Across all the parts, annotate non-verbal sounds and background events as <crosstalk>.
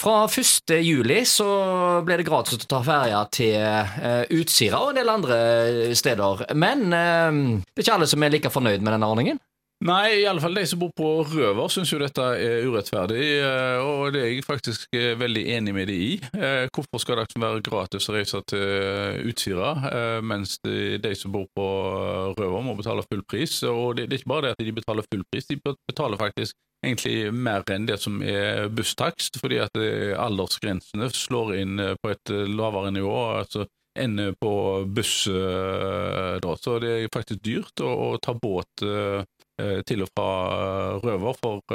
Fra 1. juli så ble det gratis å ta ferja til uh, Utsira og en del andre steder. Men uh, det er ikke alle som er like fornøyd med denne ordningen? Nei, i alle fall de som bor på Røver syns jo dette er urettferdig, eh, og det er jeg faktisk veldig enig med de i. Hvorfor skal det være gratis å reise til Utsira, mens de som bor på Røver må betale full pris? Og det er ikke bare det at de betaler full pris, de betaler faktisk egentlig mer enn det som er busstakst, fordi at eh, aldersgrensene slår inn eh, på et eh, lavere nivå altså ender på buss. Da. Så det er faktisk dyrt å, å ta båt til og fra Røver for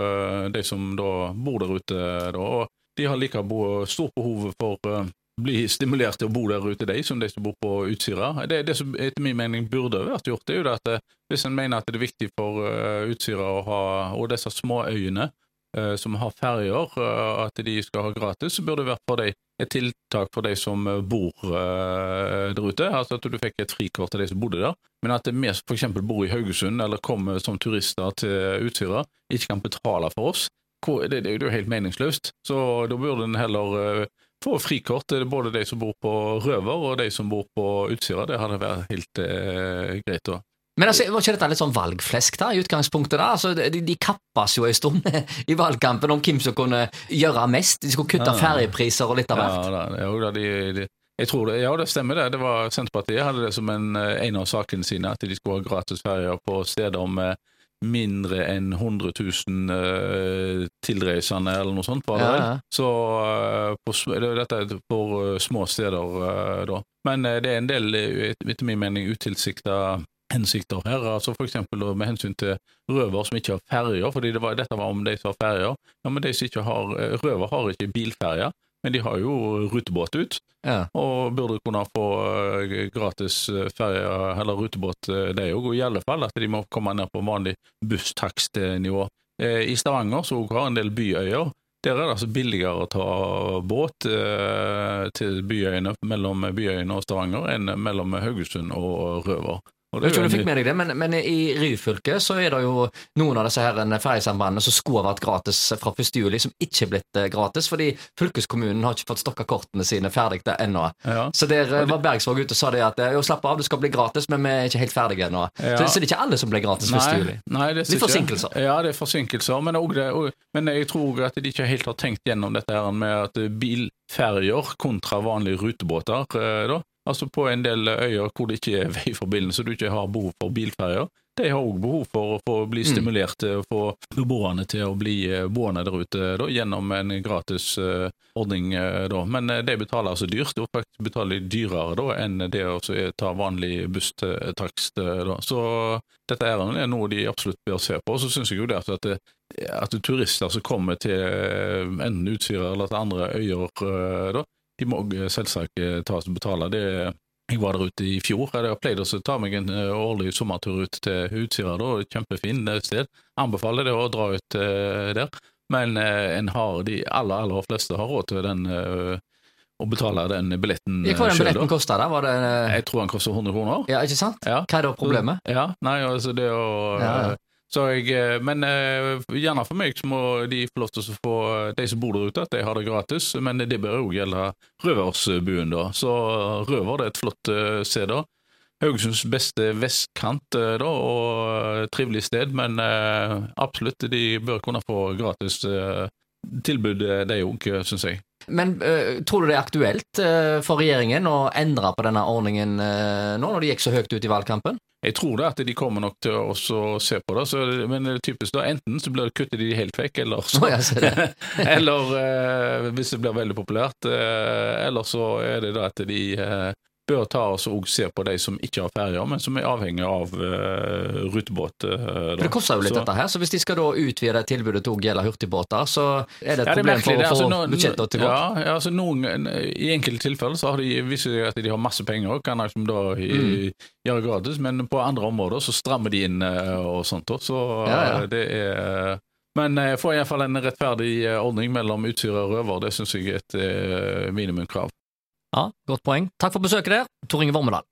de som da bor der ute. Da. Og de har like stort behov for bli stimulert til å bo der ute, de, som de som bor på Utsira. Det, det som etter min mening burde vært gjort, det er jo at eh, hvis en mener at det er viktig for uh, Utsira å ha, og disse småøyene uh, som har ferjer, uh, at de skal ha gratis, så burde det vært for de, et tiltak for de som bor der ute. Altså at du fikk et frikort til de som bodde der. Men at vi f.eks. bor i Haugesund eller kommer som turister til Utsira, ikke kan betale for oss. Det, det er jo helt meningsløst. Så da burde en heller få frikort til både de som bor på Røver og de som bor på Utsira. Det hadde vært helt eh, greit. også. Men altså, Var ikke dette litt sånn valgflesk da, i utgangspunktet? da? Altså, de, de kappes jo en stund <laughs> i valgkampen om hvem som kunne gjøre mest. De skulle kutte ja, ferjepriser og litt av hvert. Ja, da, ja, de, de, jeg tror det, ja, det stemmer det. det var Senterpartiet hadde det som en, eh, en av sakene sine, at de skulle ha gratis ferjer på steder med mindre enn 100 000 uh, tilreisende, eller noe sånt. var det ja. Så uh, på, dette er for uh, små steder, da. Men det er en del, etter min mening, utilsikta hensikter her. altså for eksempel Med hensyn til røver som ikke har ferjer, fordi det var, dette var om de som har ferjer. Ja, men de som ikke har, Røver har ikke bilferjer, men de har jo rutebåt ut, ja. og burde kunne få eh, gratis eh, ferje eller rutebåt, eh, de òg. I alle fall at de må komme ned på vanlig busstakstnivå. I Stavanger, som har en del byøyer, der er det altså billigere å ta båt til byøyene, mellom byøyene og Stavanger enn mellom Haugesund og Røver. Jeg vet ikke om du fikk med deg det, men, men i Ryfylke så er det jo noen av disse her ferjesambandene som skulle ha vært gratis fra 1. juli, som ikke er blitt eh, gratis, fordi fylkeskommunen har ikke fått stokka kortene sine ferdig ennå. Ja. Så der eh, var Bergsvåg ute og sa det at eh, jo, slapp av, det skal bli gratis, men vi er ikke helt ferdige ennå. Ja. Så, så, det er ikke alle som blir gratis 1. juli. Nei, det er Litt forsinkelser. Ja, det er forsinkelser, men, det, men jeg tror at de ikke helt har tenkt gjennom dette her med at bilferjer kontra vanlige rutebåter. da, Altså På en del øyer hvor det ikke er veiforbindelse, du ikke har behov for bilferjer. De har òg behov for å få bli mm. stimulert til å få beboerne til å bli eh, boende der ute da, gjennom en gratis uh, ordning. Uh, da. Men uh, de betaler altså dyrt, og faktisk betaler de dyrere da, enn det å ta vanlig busstakst. Så dette er noe de absolutt bør se på. Så syns jeg jo det at, at, at, turister som kommer til enten Utsira eller til andre øyer, da, de må selvsagt tas ta og betale. Det, jeg var der ute i fjor. Jeg har pleid å ta meg en eh, årlig sommertur ut til Utsira. Kjempefint sted. Anbefaler det å dra ut uh, der. Men uh, en har, de aller, aller fleste har råd til den uh, å betale den billetten sjøl. Hva den billetten kosta da? Var det, jeg tror den koster 100 kroner. Ja, ikke sant? Ja. Hva er da problemet? Ja, nei, altså det å ja, ja. Jeg, eh, men eh, gjerne for meg så må de få lov til å få de som bor der ute, at de har det gratis. Men det bør òg gjelde Røversbuen, da. Så Røver det er et flott sted, da. Haugesunds beste vestkant, da, og trivelig sted. Men absolutt, de bør kunne få gratis tilbud, de òg, syns jeg. Men uh, tror du det er aktuelt uh, for regjeringen å endre på denne ordningen uh, nå, når de gikk så høyt ut i valgkampen? Jeg tror det at de kommer nok til å se på det, så, men det er typisk da, enten så blir det kuttet de helt vekk, eller så, <laughs> Eller eh, hvis det blir veldig populært, eller så er det da at de bør ta oss og se på de som ikke har ferjer, men som er avhengig av uh, rutebåt. Uh, det koster jo litt så. dette her, så hvis de skal da utvide tilbudet til å gjelde hurtigbåter, så er det et ja, problem det for å få altså, budsjettet til å gå opp? Ja, altså noen, I enkelte tilfeller så har de vist at de har masse penger, og kan liksom da mm. gjøre gratis, men på andre områder så strammer de inn uh, og sånt. Så ja, ja. det er men jeg får iallfall en rettferdig ordning mellom Utsira og Røver, det syns jeg er et minimumkrav. Ja, Godt poeng. Takk for besøket der, Tor Inge Vormedal.